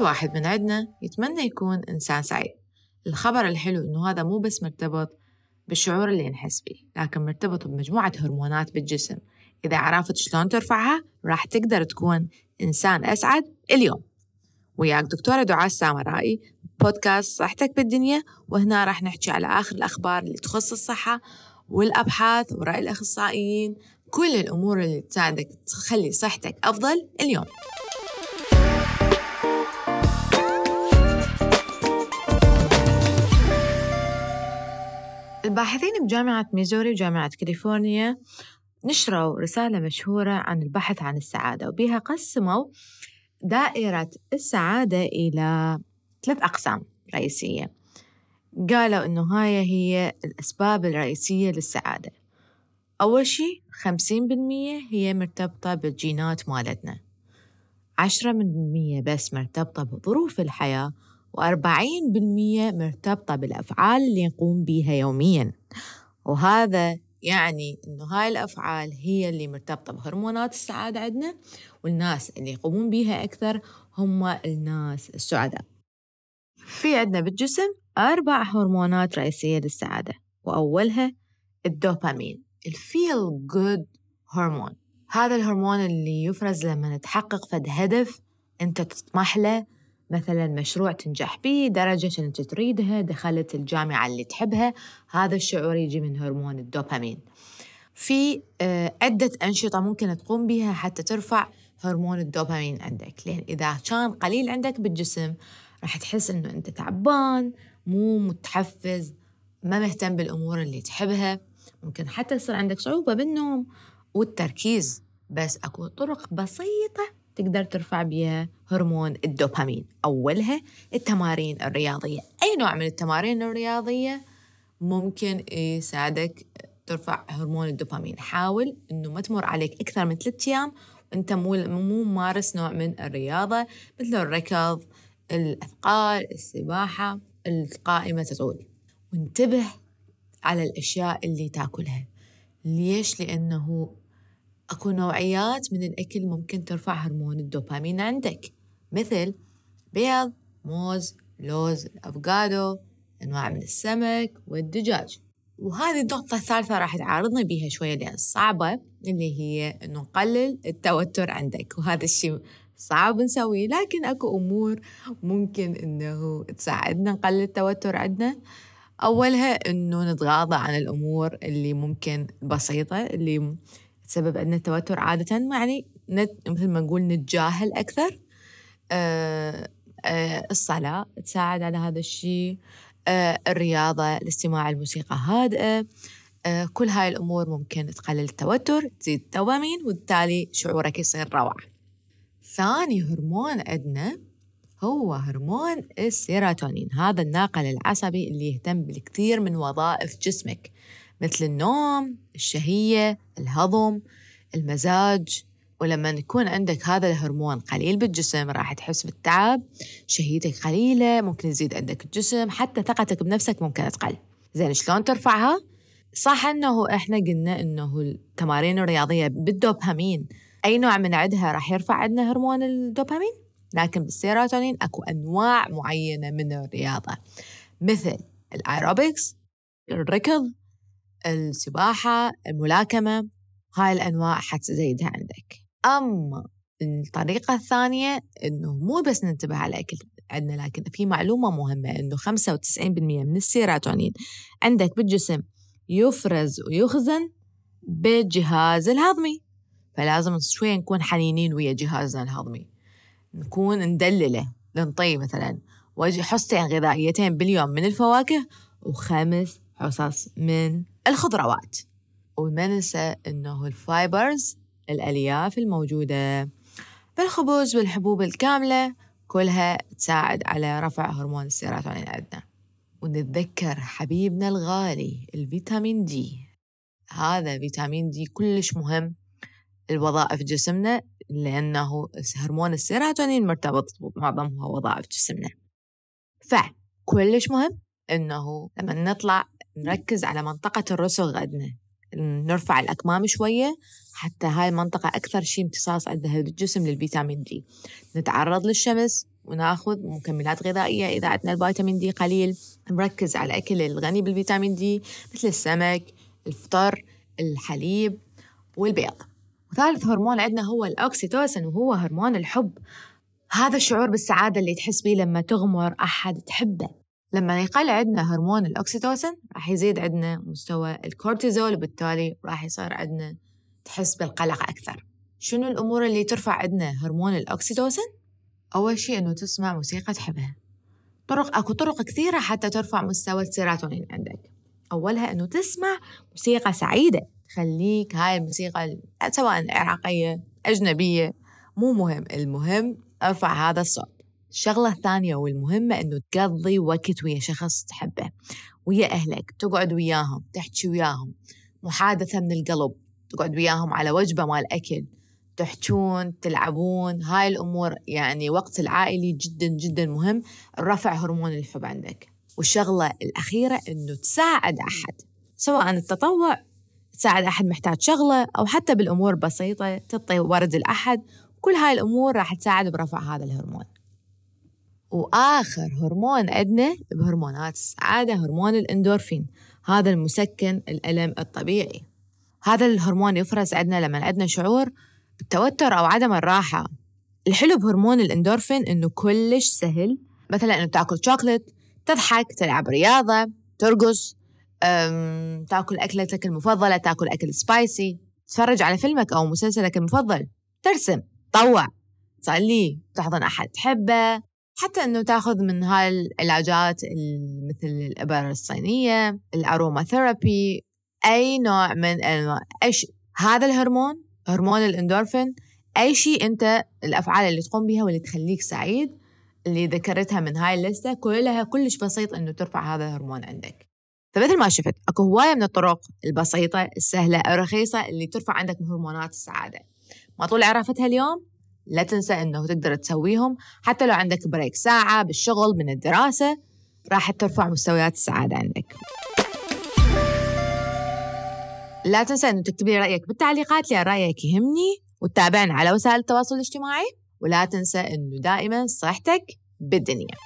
واحد من عندنا يتمنى يكون إنسان سعيد. الخبر الحلو إنه هذا مو بس مرتبط بالشعور اللي نحس فيه لكن مرتبط بمجموعة هرمونات بالجسم. إذا عرفت شلون ترفعها راح تقدر تكون إنسان أسعد اليوم. وياك دكتورة دعاء السامرائي بودكاست صحتك بالدنيا وهنا راح نحكي على آخر الأخبار اللي تخص الصحة والأبحاث ورأي الأخصائيين كل الأمور اللي تساعدك تخلي صحتك أفضل اليوم. الباحثين بجامعة ميزوري وجامعة كاليفورنيا نشروا رسالة مشهورة عن البحث عن السعادة وبها قسموا دائرة السعادة إلى ثلاث أقسام رئيسية. قالوا إنه هاي هي الأسباب الرئيسية للسعادة. أول شي خمسين بالمية هي مرتبطة بالجينات مالتنا. عشرة من المية بس مرتبطة بظروف الحياة وأربعين بالمية مرتبطة بالأفعال اللي نقوم بيها يومياً. وهذا يعني إنه هاي الأفعال هي اللي مرتبطة بهرمونات السعادة عندنا والناس اللي يقومون بيها أكثر هم الناس السعداء. في عندنا بالجسم أربع هرمونات رئيسية للسعادة وأولها الدوبامين الفيل جود هرمون هذا الهرمون اللي يفرز لما نتحقق فد هدف أنت تطمح له مثلا مشروع تنجح به درجة أنت تريدها دخلت الجامعة اللي تحبها هذا الشعور يجي من هرمون الدوبامين. في آه، عدة أنشطة ممكن تقوم بها حتى ترفع هرمون الدوبامين عندك. لأن إذا كان قليل عندك بالجسم راح تحس إنه أنت تعبان مو متحفز ما مهتم بالأمور اللي تحبها. ممكن حتى يصير عندك صعوبة بالنوم والتركيز. بس أكو طرق بسيطة تقدر ترفع بها هرمون الدوبامين. أولها التمارين الرياضية. أي نوع من التمارين الرياضية ممكن يساعدك ترفع هرمون الدوبامين. حاول أنه ما تمر عليك أكثر من ثلاثة أيام وأنت مو مو مارس نوع من الرياضة مثل الركض الأثقال السباحة القائمة تطول. وانتبه على الأشياء اللي تاكلها. ليش؟ لأنه أكو نوعيات من الأكل ممكن ترفع هرمون الدوبامين عندك. مثل بيض موز لوز الأفوكادو أنواع من السمك والدجاج. وهذه النقطة الثالثة راح تعارضني بيها شوية لأن صعبة اللي هي إنه نقلل التوتر عندك. وهذا الشيء صعب نسويه لكن أكو أمور ممكن إنه تساعدنا نقلل التوتر عندنا. أولها إنه نتغاضى عن الأمور اللي ممكن بسيطة اللي تسبب عندنا توتر عادة يعني نت مثل ما نقول نتجاهل أكثر. آه آه الصلاة تساعد على هذا الشيء. آه الرياضة الاستماع الموسيقى هادئة. آه كل هاي الأمور ممكن تقلل التوتر تزيد الدوبامين وبالتالي شعورك يصير روعة. ثاني هرمون عندنا هو هرمون السيروتونين. هذا الناقل العصبي اللي يهتم بالكثير من وظائف جسمك. مثل النوم الشهية الهضم المزاج. ولما يكون عندك هذا الهرمون قليل بالجسم راح تحس بالتعب. شهيتك قليلة ممكن يزيد عندك الجسم. حتى ثقتك بنفسك ممكن تقل. زين شلون ترفعها؟ صح إنه إحنا قلنا إنه التمارين الرياضية بالدوبامين أي نوع من عندها راح يرفع عندنا هرمون الدوبامين؟ لكن بالسيروتونين أكو أنواع معينة من الرياضة. مثل الأيروبكس الركض السباحة الملاكمة هاي الأنواع حتزيدها عندك. أما الطريقة الثانية إنه مو بس ننتبه على الأكل عندنا لكن في معلومة مهمة إنه 95% من السيروتونين عندك بالجسم يفرز ويخزن بالجهاز الهضمي. فلازم شوية نكون حنينين ويا جهازنا الهضمي. نكون ندلله. ننطيه مثلا حصتين غذائيتين باليوم من الفواكه وخمس حصص من الخضروات. وما ننسى أنه ال fibers الألياف الموجودة بالخبز والحبوب الكاملة كلها تساعد على رفع هرمون السيروتونين عندنا. ونتذكر حبيبنا الغالي الفيتامين D هذا فيتامين D كلش مهم لوظائف جسمنا لأنه هرمون السيروتونين مرتبط بمعظم وظائف جسمنا. فكلش مهم إنه لما نطلع نركز على منطقة الرسغ عندنا نرفع الأكمام شوية حتى هاي المنطقة أكثر شيء امتصاص عندها بالجسم للفيتامين D. نتعرض للشمس وناخذ مكملات غذائية إذا عندنا الفيتامين D قليل. نركز على الأكل الغني بالفيتامين D مثل السمك الفطر الحليب والبيض. وثالث هرمون عندنا هو الأوكسيتوسن وهو هرمون الحب. هذا الشعور بالسعادة اللي تحس بيه لما تغمر أحد تحبه. لما يقل عندنا هرمون الأكسيتوسن راح يزيد عندنا مستوى الكورتيزول وبالتالي راح يصير عندنا تحس بالقلق أكثر. شنو الأمور اللي ترفع عندنا هرمون الأكسيتوسن؟ أول شيء إنه تسمع موسيقى تحبها. طرق أكو طرق كثيرة حتى ترفع مستوى السيراتونين عندك. أولها إنه تسمع موسيقى سعيدة تخليك هاي الموسيقى سواء عراقية أجنبية مو مهم. المهم أرفع هذا الصوت. الشغلة الثانية والمهمة إنه تقضي وقت ويا شخص تحبه ويا أهلك تقعد وياهم تحكي وياهم محادثة من القلب تقعد وياهم على وجبة مال أكل تحجون تلعبون هاي الأمور يعني وقت العائلي جدا جدا مهم رفع هرمون الحب عندك. والشغلة الأخيرة إنه تساعد أحد سواء التطوع تساعد أحد محتاج شغلة أو حتى بالأمور بسيطة تعطي ورد لأحد كل هاي الأمور راح تساعد برفع هذا الهرمون. وآخر هرمون عندنا بهرمونات السعادة هرمون الإندورفين. هذا المسكن الألم الطبيعي. هذا الهرمون يفرز عندنا لما عندنا شعور بالتوتر أو عدم الراحة. الحلو بهرمون الإندورفين إنه كلش سهل. مثلا إنه تاكل شوكولات تضحك تلعب رياضة ترقص تأكل أكلتك المفضلة تأكل أكل سبايسي تتفرج على فيلمك أو مسلسلك المفضل. ترسم تطوع تصلي تحضن أحد تحبه. حتى إنه تاخذ من هاي العلاجات مثل الابر الصينية ال aromatherapy أي نوع من أنواع أي شيء. هذا الهرمون هرمون الإندورفين أي شيء أنت الأفعال اللي تقوم بها واللي تخليك سعيد اللي ذكرتها من هاي الليسته كلها كلش بسيط إنه ترفع هذا الهرمون عندك. فمثل ما شفت أكو هواية من الطرق البسيطة السهلة الرخيصة اللي ترفع عندك هرمونات السعادة. ما طول عرفتها اليوم لا تنسى إنه تقدر تسويهم حتى لو عندك بريك ساعة بالشغل من الدراسة. راح ترفع مستويات السعادة عندك. لا تنسى إنه تكتب لي رأيك بالتعليقات لأن رأيك يهمني وتتابعنا على وسائل التواصل الاجتماعي. ولا تنسى إنه دائما صحتك بالدنيا.